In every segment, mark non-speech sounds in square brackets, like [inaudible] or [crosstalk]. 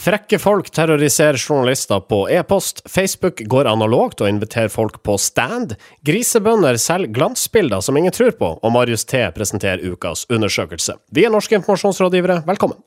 Frekke folk terroriserer journalister på e-post. Facebook går analogt og inviterer folk på stand. Grisebønder selger glansbilder som ingen tror på, og Marius T presenterer ukas undersøkelse. Vi er norske informasjonsrådgivere, velkommen.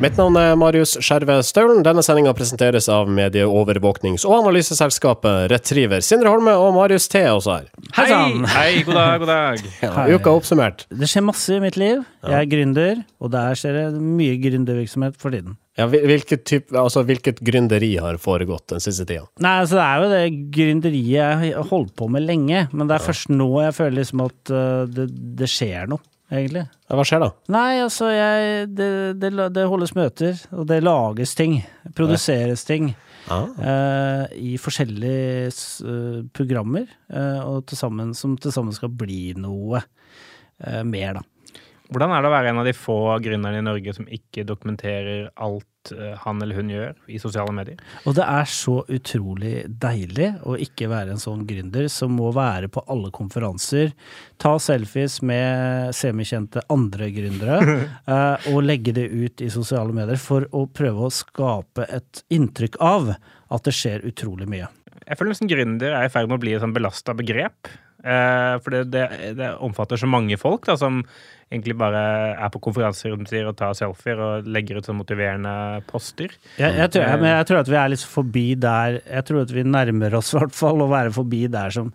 Mitt navn er Marius Skjerve Staulen. Denne sendinga presenteres av medieovervåknings- og analyseselskapet Retriever. Sindre Holme og Marius T er også her. Hei sann! Hei, god dag, god dag. [laughs] Ja, uka oppsummert. Det skjer masse i mitt liv. Jeg er gründer, og der skjer det mye gründervirksomhet for tiden. Ja, hvilket, typ, altså, hvilket gründeri har foregått den siste tida? Nei, altså Det er jo det gründeriet jeg har holdt på med lenge, men det er først nå jeg føler liksom at uh, det, det skjer noe egentlig. Hva skjer da? Nei, altså jeg, det, det, det, holdes møter, og det lages ting. Produseres ting. Ah. Uh, I forskjellige uh, programmer, uh, og tilsammen, som til sammen skal bli noe mer, da. Hvordan er det å være en av de få gründerne i Norge som ikke dokumenterer alt han eller hun gjør i sosiale medier? Og det er så utrolig deilig å ikke være en sånn gründer som må være på alle konferanser, ta selfies med semikjente andre gründere, [laughs] og legge det ut i sosiale medier for å prøve å skape et inntrykk av at det skjer utrolig mye. Jeg føler nesten gründer er i ferd med å bli et sånn belasta begrep. for det, det, det, omfatter så mange folk da, som egentlig bare er på konferanser og tar selfier og legger ut sånn motiverende poster. Jeg, jeg, tror, jeg, jeg, tror, at vi er litt forbi der Jeg tror at vi nærmer oss i hvert fall å være forbi der som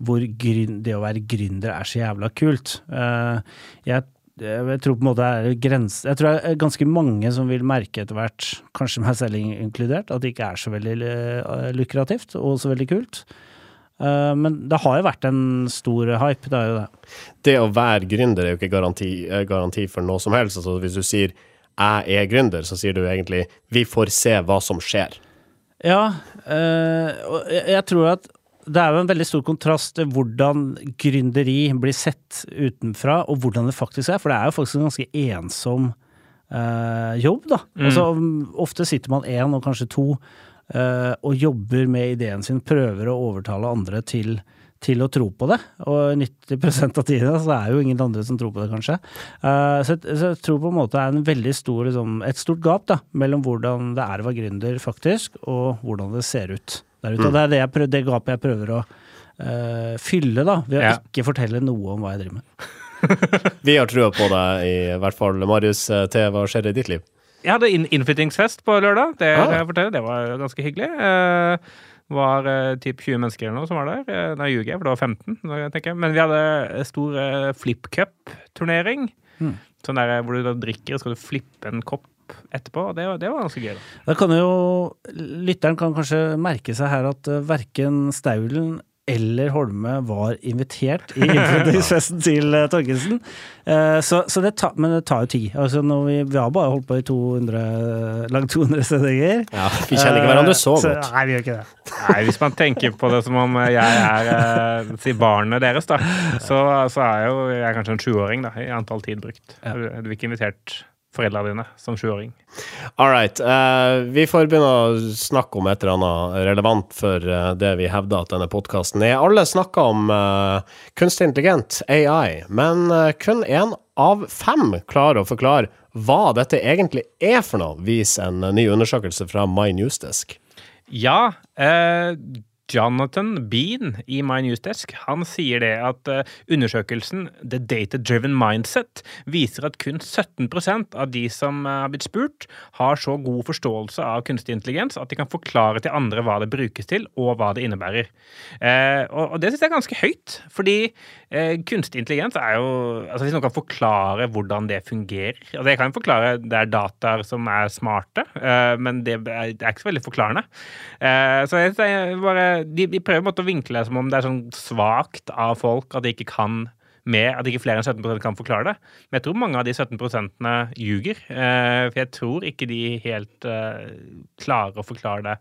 hvor gryn, det å være gründer er så jævla kult. Uh, jeg tror på en måte er grense Jeg tror det er ganske mange som vil merke etter hvert, kanskje meg selv inkludert, at det ikke er så veldig eh, lukrativt og så veldig kult. Eh, men det har jo vært en stor hype, det er jo det. Det å være gründer er jo ikke garanti, eh, garanti for noe som helst. Altså hvis du sier 'jeg er gründer', så sier du egentlig 'vi får se hva som skjer'. Ja, eh, og jeg tror at det er jo en veldig stor kontrast til hvordan gründeri blir sett utenfra, og hvordan det faktisk er. For det er jo faktisk en ganske ensom jobb, da. Mm. Altså, ofte sitter man én og kanskje to og jobber med ideen sin, prøver å overtale andre til, til å tro på det. Og 90% av tiden så er jo ingen andre som tror på det, kanskje. Uh, så, jeg, så, jeg, tror på en måte er en veldig stor, liksom, et stort gap da, mellom hvordan det er å være gründer, faktisk, og hvordan det ser ut der ute. Mm. Og det er det, prøver, det, gapet jeg prøver å uh, fylle, da, ved å ja. ikke fortelle noe om hva jeg driver med. [laughs] Vi har trua på deg, i hvert fall. Marius T, hva skjer i ditt liv? Jeg hadde innflyttingsfest på lørdag. Det, ah. jeg fortelle, det var ganske hyggelig. Uh, var eh, typ 20 mennesker eller noe som var der. Eh, nei, ljuger jeg, for det var 15. jeg. Men vi hadde stor eh, flipcup-turnering. Mm. Sånn der eh, hvor du da drikker, og skal du flippe en kopp etterpå. Det, det var ganske gøy. Da. da kan jo Lytteren kan kanskje merke seg her at uh, verken Staulen eller Holme var invitert i innflyttingsfesten [laughs] til uh, Uh, så, så det ta, men det tar jo tid. Altså vi, vi, har bare holdt på i 200, langt 200 sendinger. Ja, vi kjenner ikke hverandre så godt. Så, nei, vi gjør ikke det. Nei, Hvis man tenker på det som om jeg er si barnet deres, da, så, så er jo jeg kanskje en sjuåring i antall tid brukt. Ja. Du, du er ikke invitert foreldrene dine som sjuåring. All right. Uh, vi får begynne å snakke om et eller annet relevant for uh, det vi hevder at denne podkasten er. Alle snakker om uh, kunstig intelligent, AI, men kun én av fem klarer å forklare hva dette egentlig er for noe, viser en ny undersøkelse fra My Newsdesk. Ja, Jonathan Bean i My Newsdesk han sier det at uh, undersøkelsen The Data Driven Mindset viser at kun 17% av de som uh, har blitt spurt, har så god forståelse av kunstig intelligens at de kan forklare til andre hva det brukes til, og hva det innebærer. Uh, og, det syns jeg er ganske høyt, fordi kunstig intelligens er jo altså Hvis noen kan forklare hvordan det fungerer altså Jeg kan forklare det er dataer som er smarte, men det er, det er, ikke så veldig forklarende. så jeg, jeg bare de, de, prøver å vinkle det som om det er sånn svakt av folk at de ikke kan med at ikke flere enn 17% kan forklare det. Men jeg tror mange av de 17 ljuger. Eh, for jeg tror ikke de helt eh, klarer å forklare det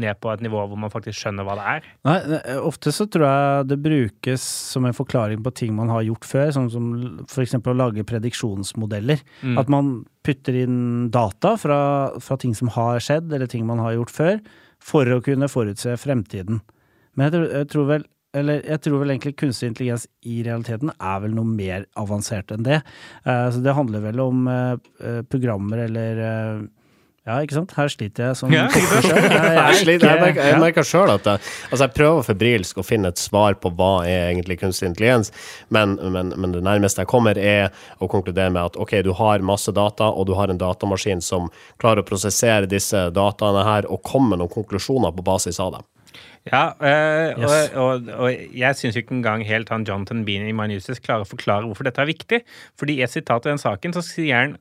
ned på et nivå hvor man faktisk skjønner hva det er. Nei, Ofte så tror jeg det brukes som en forklaring på ting man har gjort før, sånn som f.eks. å lage prediksjonsmodeller. Mm. At man putter inn data fra, fra ting som har skjedd, eller ting man har gjort før for å kunne forutse fremtiden. Men jeg tror, vel eller jeg tror vel egentlig kunstig intelligens i realiteten er vel noe mer avansert enn det. Eh, så det handler vel om eh, eh, programmer eller ja, ikke sant? Her sliter jeg som Ja. Jeg, Jeg, sliter, jeg, merker, jeg merker sjøl at jeg, altså jeg prøver febrilsk å finne et svar på hva er egentlig kunstig intelligens, men, men, men det nærmeste jeg kommer, er å konkludere med at ok, du har masse data, og du har en datamaskin som klarer å prosessere disse dataene her og komme med noen konklusjoner på basis av dem. Ja, øh, Yes. og, og, og jeg syns ikke engang helt han Jonathan Bean i Minuses klarer å forklare hvorfor dette er viktig. Fordi i et sitat i den saken så sier han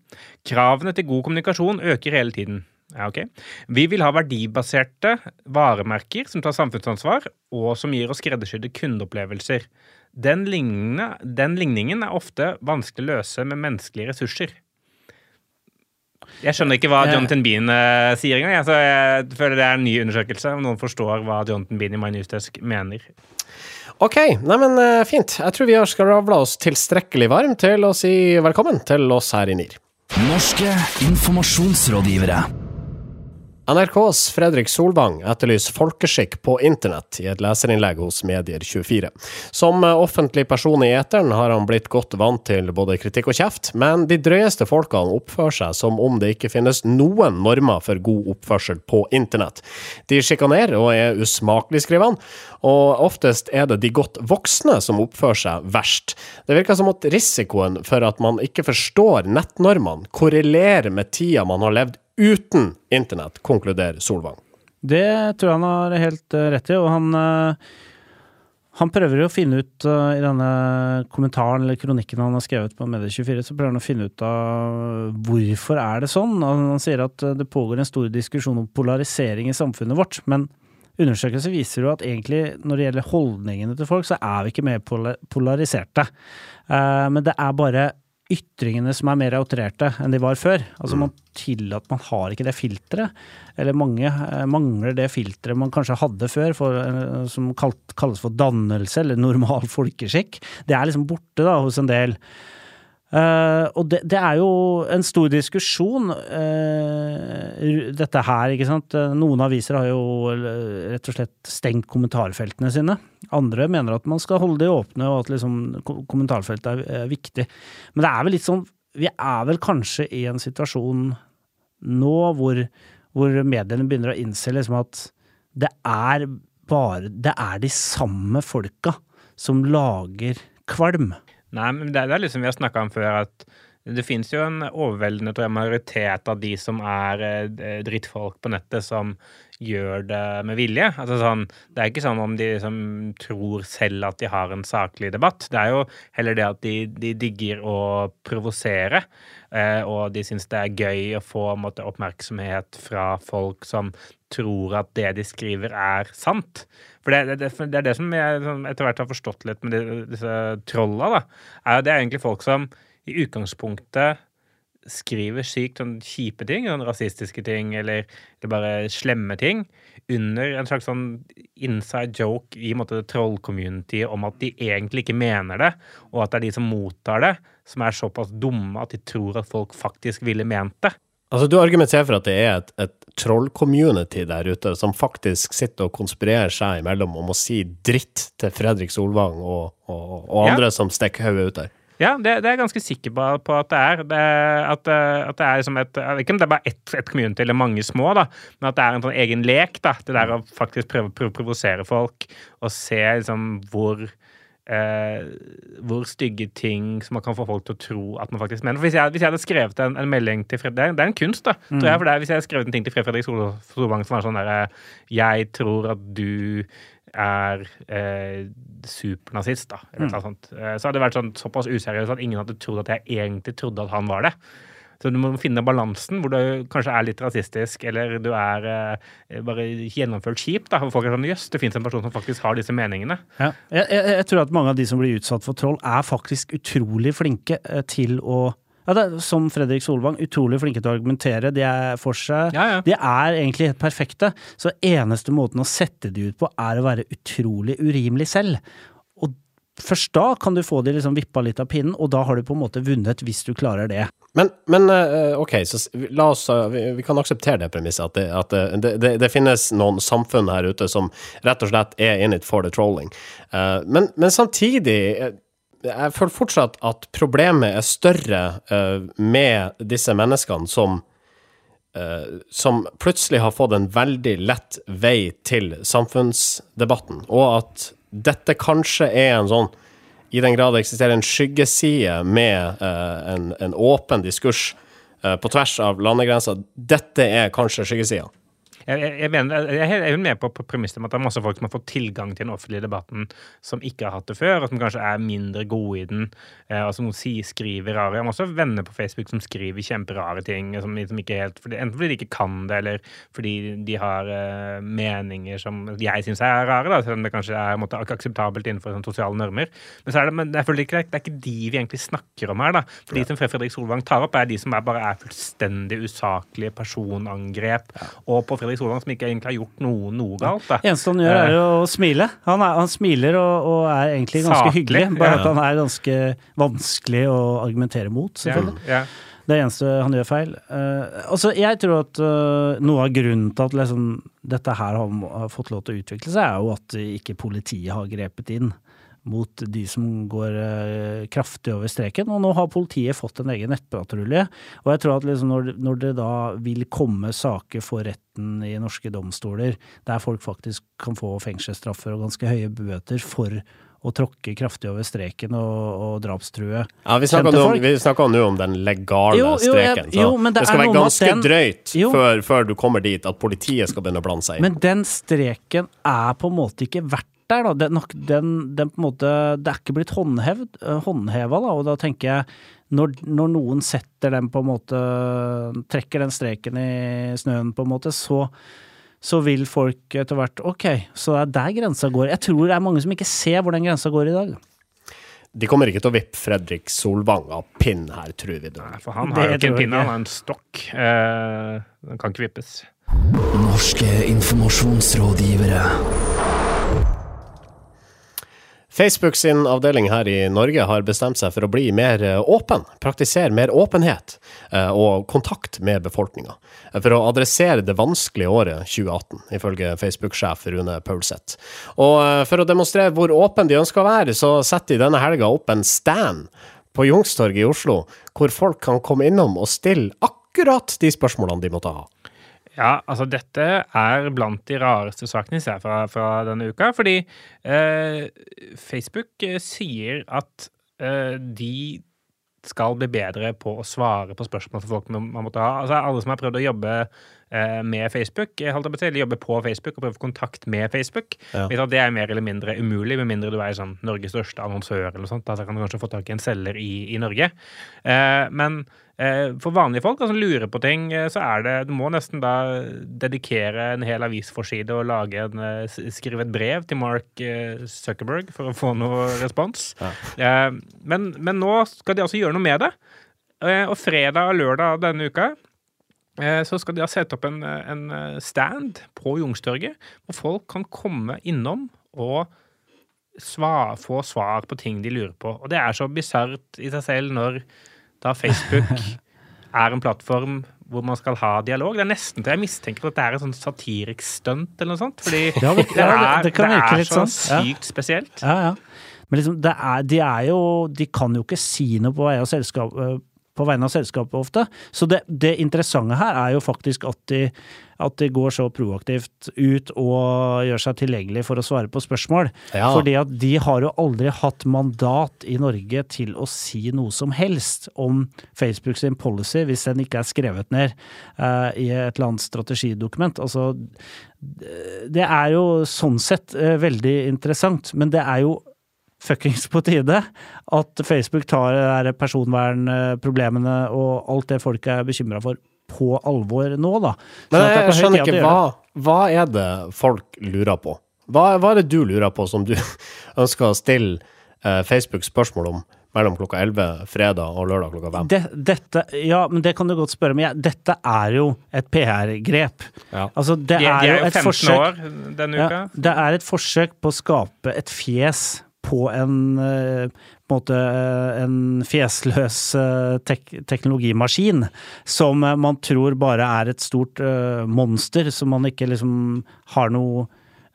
kravene til god kommunikasjon øker hele tiden. Ja, ok. Vi vil ha verdibaserte varemerker som tar samfunnsansvar, og som gir oss skreddersydde kundeopplevelser. Den, den ligningen er ofte vanskelig å løse med menneskelige ressurser. Jeg skjønner ikke hva Eh. Jonathan Bean uh, sier engang. Jeg, så jeg føler det er en ny undersøkelse. Om noen forstår hva Jonathan Bean i My Newsdesk mener. Ok, neimen fint. Jeg tror vi har skravla oss tilstrekkelig varm til å si velkommen til oss her i NIR. Norske informasjonsrådgivere. NRKs Fredrik Solvang etterlyser folkeskikk på internett i et leserinnlegg hos Medier24. Som offentlig person i eteren har han blitt godt vant til både kritikk og kjeft, men de drøyeste folkene oppfører seg som om det ikke finnes noen normer for god oppførsel på internett. De sjikanerer og er usmakelige, skriver han, og oftest er det de godt voksne som oppfører seg verst. Det virker som at risikoen for at man ikke forstår nettnormene, korrelerer med tida man har levd uten internett, konkluderer Solvang. Det tror jeg han har helt eh, rett i, og han eh, han prøver jo å finne ut eh, i denne kommentaren eller kronikken han har skrevet på Medie24, så prøver han å finne ut av hvorfor er det sånn. Han, sier at det pågår en stor diskusjon om polarisering i samfunnet vårt, men undersøkelser viser jo at egentlig når det gjelder holdningene til folk, så er vi ikke mer polariserte. Men det er bare ytringene som er mer outrerte enn de var før. Altså man tillater, man har ikke det filteret. Eller mange eh, mangler det filteret man kanskje hadde før, for, eh, som kalt, kalles for dannelse eller normal folkeskikk. Det er liksom borte da hos en del. Uh, og det, det er jo en stor diskusjon, uh, dette her, ikke sant. Noen aviser har jo rett og slett stengt kommentarfeltene sine. Andre mener at man skal holde de åpne, og at liksom kommentarfeltet er viktig. Men det er vel litt sånn Vi er vel kanskje i en situasjon nå hvor, hvor mediene begynner å innse liksom at det er bare Det er de samme folka som lager kvalm. Nei, men det, det er liksom vi har snakka om før, at det finnes jo en overveldende tror jeg, majoritet av de som er eh, drittfolk på nettet, som gjør det med vilje. Altså sånn, Det er ikke sånn om de liksom tror selv at de har en saklig debatt. Det er jo heller det at de, de digger å provosere, eh, og de syns det er gøy å få på måte, oppmerksomhet fra folk som tror at det de skriver, er sant. For det, det, det er det som jeg etter hvert har forstått litt med disse trolla, da. Det er egentlig folk som i utgangspunktet skriver sykt sånn kjipe ting, sånn rasistiske ting eller, eller bare slemme ting, under en slags sånn inside joke i måte troll-community om at de egentlig ikke mener det, og at det er de som mottar det, som er såpass dumme at de tror at folk faktisk ville ment det. Altså, du argumenterer for at det er et, et troll-community der ute som faktisk sitter og konspirerer seg imellom om å si dritt til Fredrik Solvang og, og, og Ja. andre som stikker hodet ut der. Ja, det, det er jeg ganske sikker på, på at det er. Det, at, eh, at det er liksom et jeg vet Ikke om det er bare ett et community eller mange små, da, men at det er en sånn egen lek. da, Det der å faktisk prøve å provosere folk og se liksom hvor eh, hvor stygge ting som man kan få folk til å tro at man faktisk mener. Hvis jeg, hvis jeg hadde skrevet en, en melding til Fred, det er, det er en kunst, da. tror jeg, for det er, Hvis jeg hadde skrevet en ting til Fred Fredrik Sol- Solvang som var sånn derre Jeg tror at du er eh, supernazist, da. Eller noe sånt. Eh, så hadde det vært sånn, såpass useriøst at ingen hadde trodd at jeg egentlig trodde at han var det. Så du må finne balansen hvor du kanskje er litt rasistisk, eller du er eh, bare gjennomført kjip. da, hvor folk er sånn, Jøss, det fins en person som faktisk har disse meningene. Ja. Jeg, jeg, jeg tror at mange av de som blir utsatt for troll, er faktisk utrolig flinke eh, til å ja, det er, Som Fredrik Solvang, utrolig flinke til å argumentere. De er for seg. Ja, ja. De er egentlig helt perfekte. Så eneste måten å sette de ut på, er å være utrolig urimelig selv. Og først da kan du få de liksom vippa litt av pinnen, og da har du på en måte vunnet hvis du klarer det. Men, men eh, OK, så la oss eh, Vi, vi kan akseptere det premisset, at, det, at det, det, det finnes noen samfunn her ute som rett og slett er in it for the trolling. Eh, men, men samtidig eh, Jeg føler fortsatt at problemet er større uh, med disse menneskene som uh, som plutselig har fått en veldig lett vei til samfunnsdebatten, og at dette kanskje er en sånn i den grad det eksisterer en skyggeside med uh, en, en åpen diskurs på tvers av landegrenser. Dette er kanskje skyggesida. Jeg, jeg, mener, jeg er helt- med på, på premisset om at det er masse folk som har fått tilgang til den offentlige debatten, som ikke har hatt det før, og som kanskje er mindre gode i den, eh, og som sier, skriver rare. Jeg har også venner på Facebook som skriver kjemperare ting, som, som ikke helt, fordi, enten fordi de ikke kan det, eller fordi de har uh, meninger som jeg syns er rare, da, selv om det kanskje er måte, akseptabelt innenfor sånn, sosiale normer. Men, så er det, men jeg føler ikke, det er ikke de vi egentlig snakker om her. da. For De som Fredrik Solvang tar opp, er de som er, bare er fullstendig usaklige personangrep, og på Fredrik Solvang som ikke egentlig har gjort noe, noe galt. Det eneste han gjør, er å smile. Han, er, han smiler og, og er egentlig ganske Saklig, hyggelig, bare ja. at han er ganske vanskelig å argumentere mot, selvfølgelig. Ja, Det er eneste han gjør feil. Uh, altså, jeg tror at uh, noe av grunnen til at liksom, dette her har, har fått lov til å utvikle seg, er jo at ikke politiet har grepet inn mot de som går eh, kraftig over streken. Og nå har politiet fått en egen nettpatrulje. Og jeg tror at liksom når, når det da vil komme saker for retten i norske domstoler, der folk faktisk kan få fengselsstraffer og ganske høye bøter for å tråkke kraftig over streken og, og drapstrue Ja, vi snakker nå, om den legale Jo, jo, streken. Så jo, men det det skal være ganske den- drøyt før, før du kommer dit at politiet skal begynne å blande seg inn. Men den streken er på en måte ikke verdt der, da. Den, den, den på en måte Det er ikke blitt håndhevd, øh, håndheva, da. Og da tenker jeg når, når noen setter den på en måte Trekker den streken i snøen, på en måte, så så vil folk etter hvert Ok, så det er der grensa går. Jeg tror det er mange som ikke ser hvor den grensa går i dag. De kommer ikke til å vippe Fredrik Solvang av pinn her, tror vi. Nei, For han har jo ikke en pinne, han har en stokk. Eh, den kan ikke vippes. Norske informasjonsrådgivere. Facebook sin avdeling her i Norge har bestemt seg for å bli mer eh, åpen, praktisere mer åpenhet eh, og kontakt med befolkninga, for å adressere det vanskelige året 2018, ifølge Facebook-sjef Rune Paulseth. Og eh, for å demonstrere hvor åpen de ønsker å være, så setter de denne helga opp en stand på Youngstorget i Oslo, hvor folk kan komme innom og stille akkurat de spørsmålene de måtte ha. Ja, altså dette er blant de rareste sakene jeg ser fra, fra denne uka. Fordi eh, Facebook eh, sier at eh, de skal bli bedre på å svare på spørsmål for folk man, måtte ha. Altså Alle som har prøvd å jobbe med Facebook, eh, holdt jeg på eller jobbe på Facebook og prøve kontakt med Facebook, Ja. det er mer eller mindre umulig, med mindre du er sånn Norges største annonsør eller noe sånt. Da kan du kanskje få tak i en selger i, i Norge. Eh, men eh, for vanlige folk som som lurer på ting, eh, så er det Du må nesten da dedikere en hel avisforside og lage en, eh, skrive et brev til Mark eh, Zuckerberg for å få noe respons. Eh, men, men nå skal de altså gjøre noe med det. Eh, og fredag og lørdag denne uka eh, så skal de ha sette opp en, eh, en eh, stand på Youngstorget, hvor folk kan komme innom og svar, få svar på ting de lurer på. Og det er så bisart i seg selv når da Facebook [laughs] er en plattform hvor man skal ha dialog. Det er nesten til jeg mistenker at det er et sånn satirisk stunt eller noe sånt. Fordi [laughs] Ja, det- det, ja, det- er, det er så sånn, ja. sykt spesielt. Ja, ja. Men liksom, det er, de er jo De kan jo ikke si noe på vegne av selskapet på vegne av selskapet ofte. Så det, det interessante her er jo faktisk at de, at de går så proaktivt ut og gjør seg tilgjengelig for å svare på spørsmål. Ja. Fordi at de har jo aldri hatt mandat i Norge til å si noe som helst om Facebook sin policy, hvis den ikke er skrevet ned uh, i et eller annet strategidokument. Altså, det er jo sånn sett uh, veldig interessant, men det er jo fuckings på tide at Facebook tar de der personvernproblemene og alt det folk er bekymra for, på alvor nå, da. Men at det er jeg skjønner de ikke, hva, hva er det folk lurer på? Hva, hva er det du lurer på som du [laughs] ønsker å stille eh, Facebook spørsmål om mellom klokka 11 fredag og lørdag klokka 5? Det, dette, ja, men det kan du godt spørre om. Ja, dette er jo et PR-grep. Ja. Altså, det De, de er jo er jo et 15 forsøk år denne uka. Ja, det er et forsøk på å skape et fjes på en, eh, på måte eh, en fjesløs eh, tek teknologimaskin som man tror bare er et stort uh, monster som man ikke liksom har noe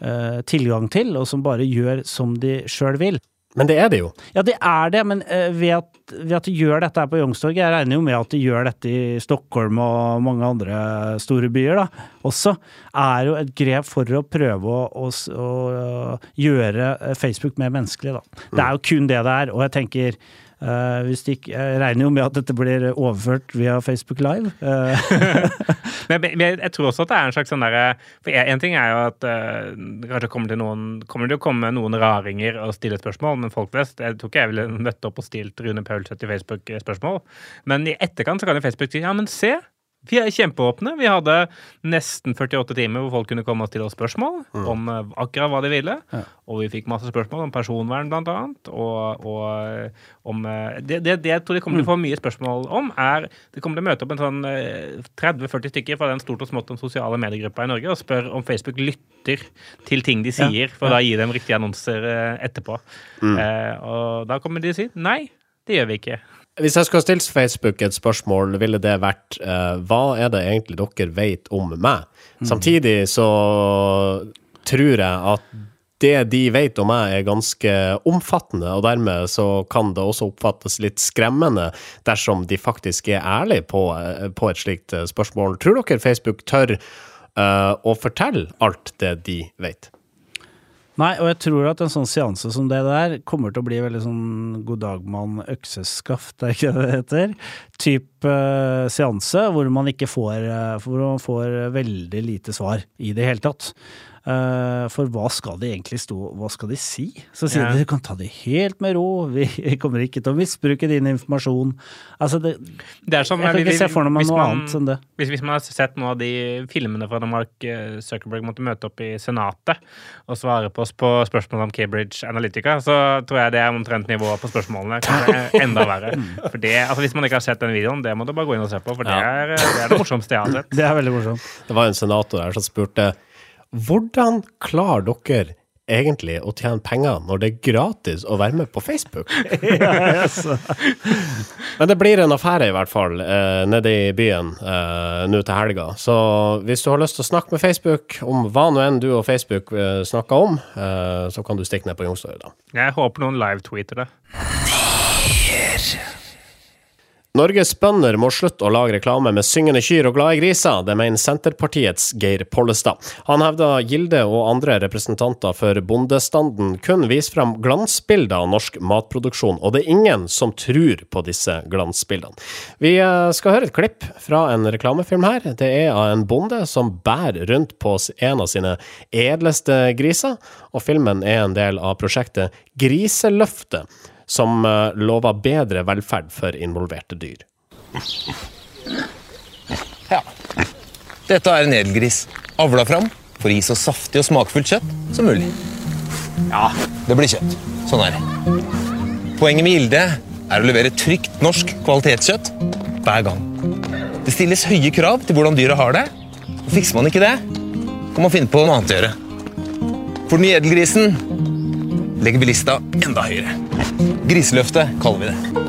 uh, tilgang til, og som bare gjør som de sjøl vil. Men det er det jo. Ja, det er det, men eh, ved, at, ved at de gjør dette her på Youngstorget Jeg regner jo med at de gjør dette i Stockholm og mange andre store byer da, også. Er jo et grep for å prøve å, å, å øh, gjøre eh, Facebook mer menneskelig, da. Det er jo kun det det er, og jeg tenker eh, ikke, Jeg regner jo med at dette blir overført via Facebook Live. eh, [laughs] Men, men jeg, jeg tror også at det er en slags sånn derre For en ting er jo at uh, kanskje kommer til noen Kommer det å komme noen raringer og stille spørsmål, men folk flest Jeg tror ikke jeg ville møtt opp og stilt Rune Paulseth i Facebook-spørsmål. Men i etterkant så kan jo Facebook si ja, men se. Vi er kjempeåpne. Vi hadde nesten 48 timer hvor folk kunne komme og stille oss spørsmål om eh, akkurat hva de ville. Og vi fikk masse spørsmål om personvern, blant annet. Og, og eh, om eh, det, det, det jeg tror de kommer til å få mye spørsmål om, er De kommer til å møte opp en sånn eh, 30-40 stykker fra den stort og smått om sosiale mediegruppa i Norge og spør om Facebook lytter til ting de sier, for da gir dem riktige annonser etterpå. etterpå. Eh, og da kommer de til å si nei, det gjør vi ikke. Hvis jeg skulle ha stilt Facebook et spørsmål, ville det vært uh, hva er det egentlig dere vet om meg? Samtidig så tror jeg at det de vet om meg er ganske omfattende, og dermed så kan det også oppfattes litt skremmende dersom de faktisk er ærlige på, eh, på et slikt eh, spørsmål. Tror dere Facebook tør uh, å fortelle alt det de vet? Nei, og jeg tror at en sånn seanse som det der kommer til å bli veldig sånn god dag mann økseskaft, er ikke det det heter? Type uh, seanse hvor man ikke får uh, Hvor man får veldig lite svar i det hele tatt. Eh, for hva skal de egentlig stå Hva skal de si? Så sier Ja. de du kan ta det helt med ro, vi [laughs] kommer ikke til å misbruke din informasjon. Altså, det, Det er som jeg kan ikke se for meg noe man- annet enn det. Hvis, hvis man har sett noen av de filmene fra da Mark eh, Zuckerberg måtte møte opp i Senatet og svare på, på spørsmål om Cambridge Analytica, så tror jeg det er omtrent nivået på spørsmålene. Kanskje [laughs] enda verre. For det, altså Hvis man ikke har sett den videoen, det må du bare gå inn og se på, for det, Ja. er, det er det morsomste jeg har sett. [laughs] Det er veldig morsomt. Det var en senator der som spurte hvordan klarer dere egentlig å tjene penger når det er gratis å være med på Facebook? [laughs] Men det blir en affære i hvert fall eh, nede i byen eh, nå til helga. Så hvis du har lyst til å snakke med Facebook om hva nå enn du og Facebook eh, snakker om, eh, så kan du stikke ned på Youngstorget da. Jeg håper noen live-tweeter det. Norges bønder må slutte å lage reklame med syngende kyr og glade griser, det mener Senterpartiets Geir Pollestad. Han hevder Gilde og andre representanter for bondestanden kun viser fram glansbilder av norsk matproduksjon, og det er ingen som tror på disse glansbildene. Vi eh, skal høre et klipp fra en reklamefilm her. Det er av en bonde som bærer rundt på en av sine edleste griser, og filmen er en del av prosjektet Griseløftet som eh, lover bedre velferd for involverte dyr. Ja. Dette er en edelgris. Avla fram for å gi så saftig og smakfullt kjøtt som mulig. Ja, det blir kjøtt. Sånn er det. Poenget med Gilde er å levere trygt norsk kvalitetskjøtt hver gang. Det stilles høye krav til hvordan dyra har det. og Fikser man ikke det, kan man finne på noe annet å gjøre. For den nye edelgrisen legger vi lista enda høyere. Griseløftet kaller vi det.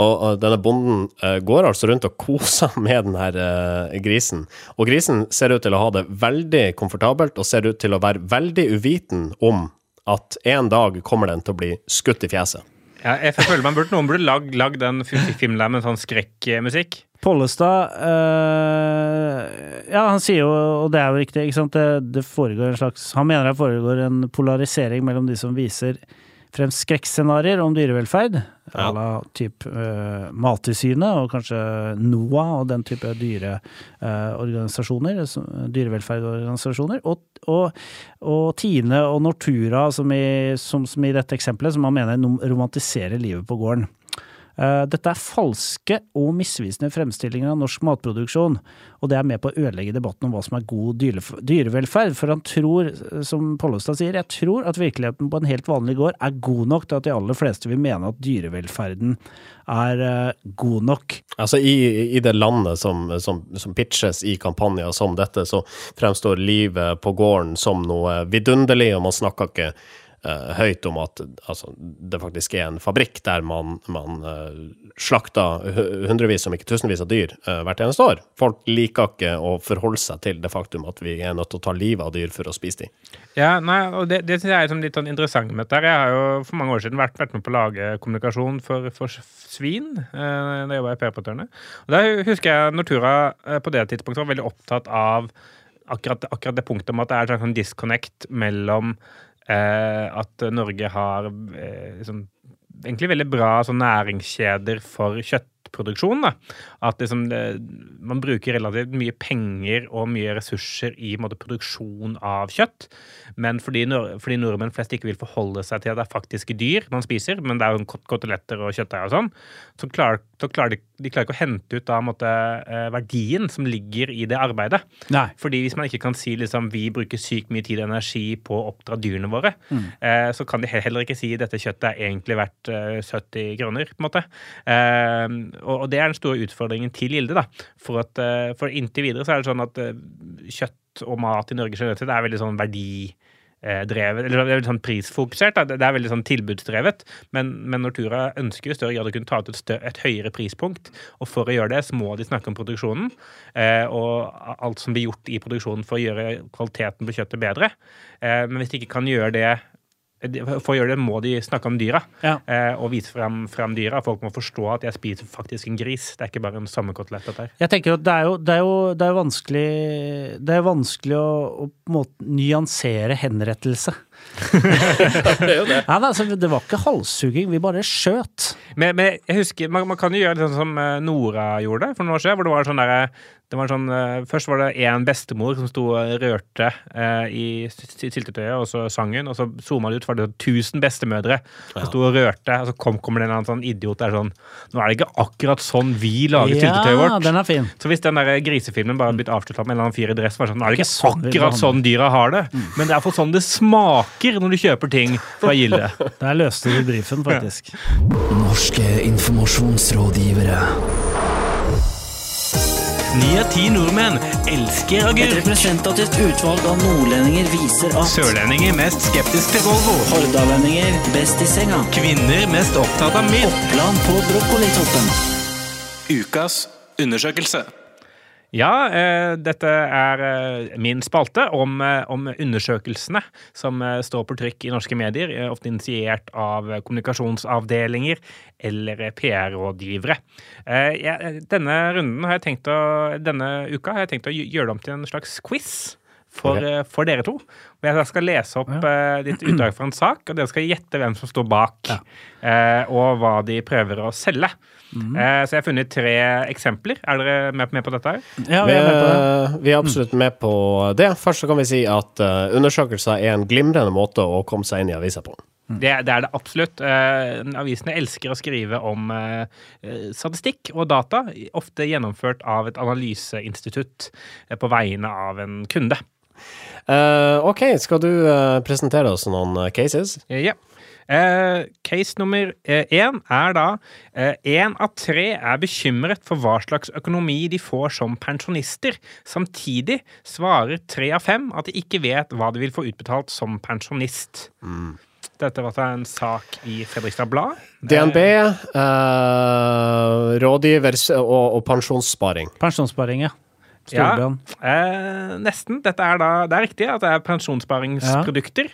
Og, denne bonden eh, går altså rundt og koser [laughs] med denne eh, grisen. Og grisen ser ut til å ha det veldig komfortabelt, og ser ut til å være veldig uviten om at en dag kommer den til å bli skutt i fjeset. Ja, jeg føler man burde, Noen burde lagd lag den filmen der med sånn skrekkmusikk. Pollestad øh, Ja, han sier jo, og det er jo riktig, ikke sant, det, det foregår en slags Han mener det foregår en polarisering mellom de som viser frem skrekkscenarioer om dyrevelferd, à la type uh, Mattilsynet og kanskje NOAH og den type dyreorganisasjoner, dyrevelferdsorganisasjoner, og, og, og Tine og Nortura, som i, som, som i dette eksempelet, som man mener romantiserer livet på gården. Eh, Dette er falske og misvisende fremstillinger av norsk matproduksjon, og det er med på å ødelegge debatten om hva som er god dyrevelferd. For han tror, eh, som Pollestad sier, jeg tror at virkeligheten på en helt vanlig gård er god nok til at de aller fleste vil mene at dyrevelferden er eh, god nok. Altså i, I det landet som, som, som pitches i kampanjer som dette, så fremstår livet på gården som noe vidunderlig, og man snakker ikke høyt om at altså, det faktisk er en fabrikk der man, man eh, slakter hundrevis, om ikke tusenvis av dyr eh, hvert eneste år. Folk liker ikke å forholde seg til det faktum at vi er nødt til å ta livet av dyr for å spise dem. Ja, nei, og det, det synes jeg er sånn litt sånn interessant med dette. Jeg har jo for mange år siden vært, vært med på å lage kommunikasjon for, for svin. Eh, da jeg var i PR-portørene. Der husker jeg Nortura eh, på det tidspunktet var veldig opptatt av akkurat, akkurat det punktet om at det er en sånn disconnect mellom eh, at Norge har eh, liksom, egentlig veldig bra sånn næringskjeder for kjøttproduksjon. Da. At liksom, det, man bruker relativt mye penger og mye ressurser i måte, produksjon av kjøtt. Men fordi, fordi nordmenn flest ikke vil forholde seg til at det er faktiske dyr man spiser, men det er jo kot- koteletter og kjøttdeig og sånn, så klar, så klarer de, de klarer ikke å hente ut da, måte, eh, verdien som ligger i det arbeidet. Nei. Fordi hvis man ikke kan si liksom, vi bruker sykt mye tid og energi på å oppdra dyrene våre, eh, så kan de heller ikke si dette kjøttet er egentlig verdt eh, 70 kroner, på en måte. Eh, og, det er den store utfordringen til Gilde, da. For, at, eh, for inntil videre så er det sånn at eh, kjøtt og mat i Norge generelt sett er veldig sånn verdi eh, eller det er veldig sånn prisfokusert. Det er veldig sånn tilbudsdrevet. Men, men Nortura ønsker i større grad å kunne ta ut et, større, et høyere prispunkt. Og for å gjøre det, så må de snakke om produksjonen. Og alt som blir gjort i produksjonen for å gjøre kvaliteten på kjøttet bedre. Men hvis de ikke kan gjøre det for å gjøre det må de snakke om dyra Ja. eh, og vise frem, frem dyra. Folk må forstå at jeg spiser faktisk en gris. Det er ikke bare en sommerkotelett. dette her. Jeg tenker at det er jo, det er jo, det er vanskelig Det er vanskelig å, å måte nyansere henrettelse. [laughs] Det er jo det. Nei, altså, det var ikke halshugging, vi bare skjøt. Men, men jeg husker, man, man kan jo gjøre litt sånn som eh, Nora gjorde for noen år siden. hvor det var sånn der, det var sånn, eh, Først var det én bestemor som sto og rørte eh, i syltetøyet, og så sang hun. Og så zooma det ut, var det 1000 bestemødre som sto og rørte. Og så kom, kommer det en annen sånn idiot der sånn Nå er det ikke akkurat sånn vi lager syltetøyet vårt. den er fin. Så hvis den der grisefilmen bare hadde blitt avslutta med en eller annen fyr i dress, var det sånn, nå er det ikke sånn akkurat sånn dyra har det, men det er for sånn det smaker når du kjøper ting fra Gilde. Der løste du brifen, faktisk. Norske informasjonsrådgivere. Ni av ti nordmenn elsker Et representativt utvalg av nordlendinger viser at Sørlendinger mest skeptisk til Volvo. hordalendinger best i senga. Kvinner mest opptatt av mild. Oppland på brokkolitoppen. Ukas undersøkelse. Ja, eh, dette er eh, min spalte om, eh, om undersøkelsene som står på trykk i norske medier, ofte initiert av kommunikasjonsavdelinger eller PR-rådgivere. Denne runden har jeg tenkt å, denne uka har jeg tenkt å gjøre det om til en slags quiz. For, okay. eh, for dere to. Og jeg skal lese opp eh, ditt utdrag fra en sak, og dere skal gjette hvem som står bak. Eh, og hva de prøver å selge. Eh, så jeg har funnet tre eksempler. Er dere med, med på dette? her? Ja, Vi er med på det. vi er absolutt med på det. Først så kan vi si at undersøkelser er en glimrende måte å komme seg inn i avisa på. Det, det er det absolutt. Eh, avisene elsker å skrive om eh, eh, statistikk og data, ofte gjennomført av et analyseinstitutt eh, på vegne av en kunde. Eh, OK, skal du uh, presentere oss noen uh, cases? Ja. Eh, case nummer én er da én av tre er bekymret for hva slags økonomi de får som pensjonister. Samtidig svarer tre av fem at de ikke vet hva de vil få utbetalt som pensjonist. Dette var en sak i Fredrikstad Blad. DNB, eh, rådgiver og, og pensjonssparing. Pensjonssparing, ja. Ja, eh, nesten. Dette er da, det er riktig at det er pensjonssparingsprodukter.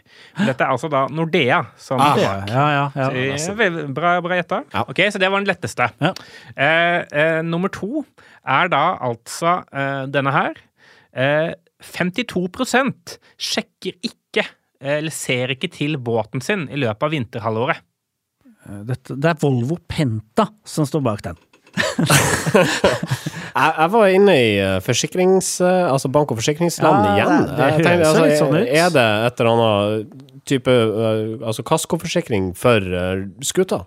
Dette er altså da Nordea som Ah, bak. Ja, ja, ja. Eh, Bra, bra gjetta. Ja. Ok, så det var den letteste. Ja. Eh, eh, nummer to er da altså eh, denne her. Eh, 52 sjekker ikke eh, eller ser ikke til båten sin i løpet av vinterhalvåret. Dette, det er Volvo Penta som står bak den. [laughs] Jeg, jeg var inne i eh, forsikrings... eh, altså bank- og forsikringsland Ja, igjen. det- det tenkte, altså, litt sånn. Er det et eller annet type eh, altså kaskoforsikring for uh, skuta?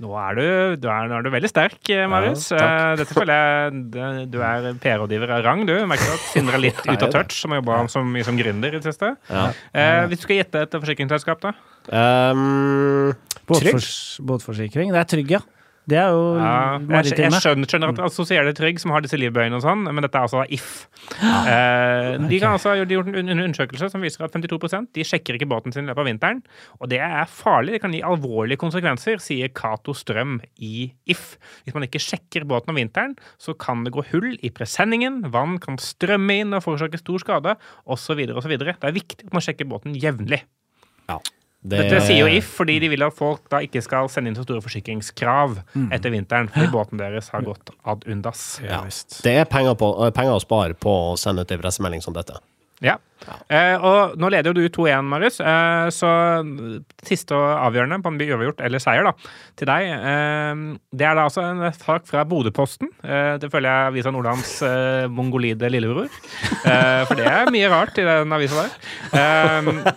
Nå er du, du, er, nå er du veldig sterk, Marius. Ja. Dette føler jeg Du er PR-rådgiver av rang, du. Merker at Sindre er litt [laughs] ute er av touch, som har jobba så mye som gründer i det siste. Ja. Eh, hvis du skal gjette et forsikringsselskap, da? Um. Båtfors, båtforsikring. Det er trygg, ja. Det er jo Ja, jeg, jeg skjønner, skjønner at assosierer trygg, som har disse livbøyene og sånn, men dette er altså if. Eh, de kan altså, de har gjort en un- undersøkelse som viser at 52% de sjekker ikke båten sin i løpet av vinteren. Og det er farlig. Det kan gi alvorlige konsekvenser, sier Cato Strøm i If. Hvis man ikke sjekker båten om vinteren, så kan det gå hull i presenningen, vann kan strømme inn og forårsake stor skade, osv. osv. Det er viktig at man sjekker båten jevnlig. Det, Dette sier jo If fordi de vil at folk da ikke skal sende inn så store forsikringskrav etter vinteren, fordi båten deres har gått ad undas. ja. det er penger, på, eh, penger å spare på å sende ut en pressemelding som dette. Ja. Eh, og nå leder jo du 2-1, Marius, eh, så siste og avgjørende på en uavgjort eller seier da, til deg, eh, det er da altså en sak fra Bodøposten. Eh, det føler jeg Avisa Nordlands eh, mongolide lillebror. Eh, for det er mye rart i den avisa der.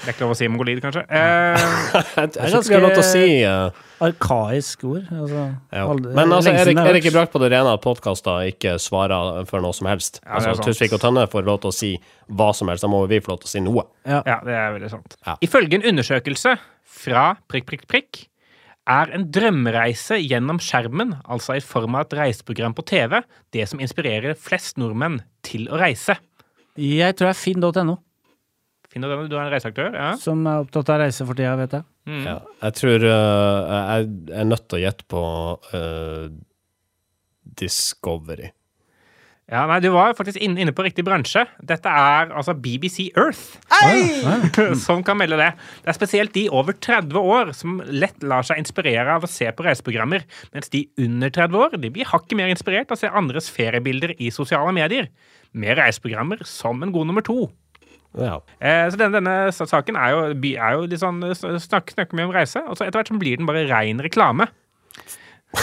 Det er ikke lov å si mongolid, kanskje. Eh, [laughs] det er ganske- lov til å si uh, Arkaisk ord. Altså, ja. aldri- Men altså, Erik, Erik er på det rene at podkaster ikke svarer for noe som helst. Ja, altså. Tusvik og Tønne får lov til å si hva som helst, da må vi få lov til å si noe. Ja, det er veldig sant. Ja. Ifølge en undersøkelse fra prikk, prikk, prikk, er en drømmereise gjennom skjermen, altså i form av et reiseprogram på TV, det som inspirerer flest nordmenn til å reise. Jeg tror det er finn.no, Finner du den? Du er en reiseaktør? Ja. som er opptatt av reise for tida, vet jeg. Mm. Ja. Jeg tror uh, jeg er nødt til å gjette på uh, Discovery. ja, nei, du var faktisk inne, inne på riktig bransje. Dette er altså BBC Earth [laughs] som kan melde det. Det er spesielt de over 30 år som lett lar seg inspirere av å se på reiseprogrammer, mens de under 30 år de blir hakket mer inspirert av å se andres feriebilder i sosiale medier. Med reiseprogrammer som en god nummer to. Ja. Eh, så denne, denne saken er jo, er jo litt sånn Snakker snakker mye om reise, og så etter hvert så blir den bare rein reklame.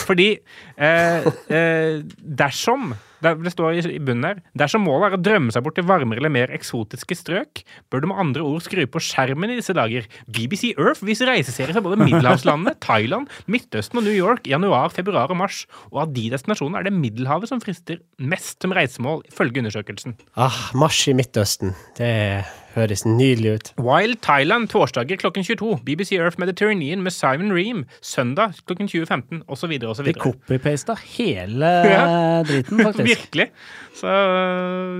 Fordi eh, eh, dersom det det står i- bunnen her Dersom målet er å drømme seg bort til varmere eller mer eksotiske strøk, bør du med andre ord skru på skjermen i disse dager. BBC Earth viser reiseserier fra både middelhavslandene, [laughs] Thailand, Midtøsten og New York i januar, februar og mars. Og av de destinasjonene er det Middelhavet som frister mest som reisemål, ifølge undersøkelsen. Ah, mars i Midtøsten. Det høres nydelig ut. Wild Thailand torsdager klokken 22. BBC Earth Mediterranean med Simon Ream søndag klokken 2015 osv. osv. Vi copy-pasta hele [laughs] Ja. driten, faktisk. Virkelig. Så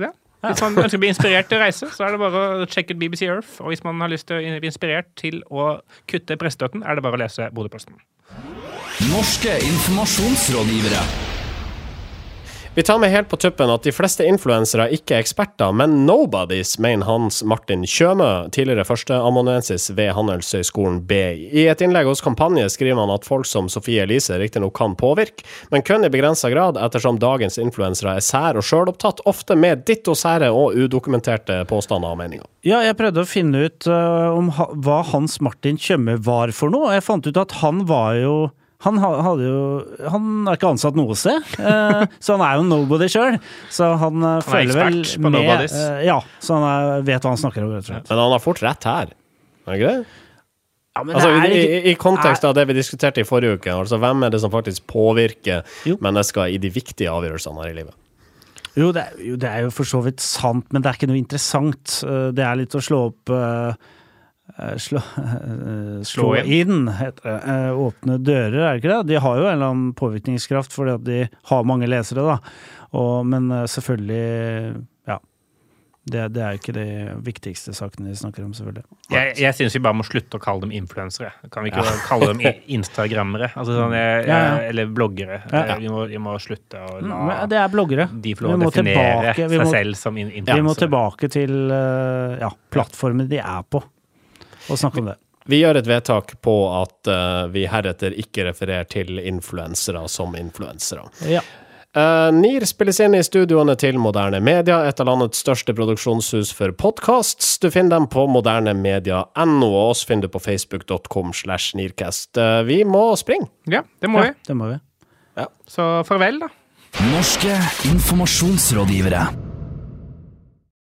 ja. Hvis man ønsker å bli inspirert til å reise, så er det bare å sjekke ut BBC Earth. Og hvis man har lyst til å bli inspirert til å kutte pressestøtten, er det bare å lese Bodøposten. Norske informasjonsrådgivere. Vi tar med helt på tuppen at de fleste influensere ikke er eksperter, men nobodies, mener Hans Martin Kjømø, tidligere førsteamanuensis ved Handelshøyskolen BI. I et innlegg hos Kampanje skriver han at folk som Sofie Elise riktignok kan påvirke, men kun i begrensa grad, ettersom dagens influensere er sær og sjølopptatt, ofte med ditto sære og udokumenterte påstander og meninger. Ja, jeg prøvde å finne ut uh, om ha, hva Hans Martin Tjøme var for noe. og Jeg fant ut at han var jo han hadde jo Han er ikke ansatt noe sted, eh, [laughs] så han er jo nobody sjøl. Så han, han følger vel med nobodies. eh, Ja, så han er, vet hva han snakker om. Men han har fort rett her. Er det ikke det? Ja, men Altså, det er i, i, I kontekst av det vi diskuterte i forrige uke, altså hvem er det som faktisk påvirker Jo. mennesker i de viktige avgjørelsene her i livet? Jo det, er, jo, det er jo for så vidt sant, men det er ikke noe interessant. Eh, Det er litt å slå opp eh, eh, Slå, [laughs] eh, slå Slå inn, heter det. Eh, Åpne dører, er det ikke det? De har jo en eller annen påvirkningskraft fordi at de har mange lesere, da. Og, men eh, selvfølgelig Det, det er ikke de viktigste sakene de snakker om, selvfølgelig. Jeg, jeg syns vi bare må slutte å kalle dem influensere. Kan vi ikke kalle dem [laughs] instagrammere? Altså, sånn, jeg, Ja, ja. Eller bloggere. Ja. Eh, Vi, må, vi må slutte å la Men det er bloggere. de få lov å definere tilbake- seg må- selv som influensere. Vi må tilbake til eh, ja, plattformen de er på, og snakke om det. Vi gjør et vedtak på at uh, vi heretter ikke refererer til influensere som influensere. Ja. Uh, NIR spilles inn i studioene til Moderne Media, et av landets største produksjonshus for podkasts. Du finner dem på modernemedia.no, og oss finner du på facebook.com slash nircast. Uh, vi må springe. Ja, det må ja, vi. det må vi. Så farvel, da. Norske informasjonsrådgivere.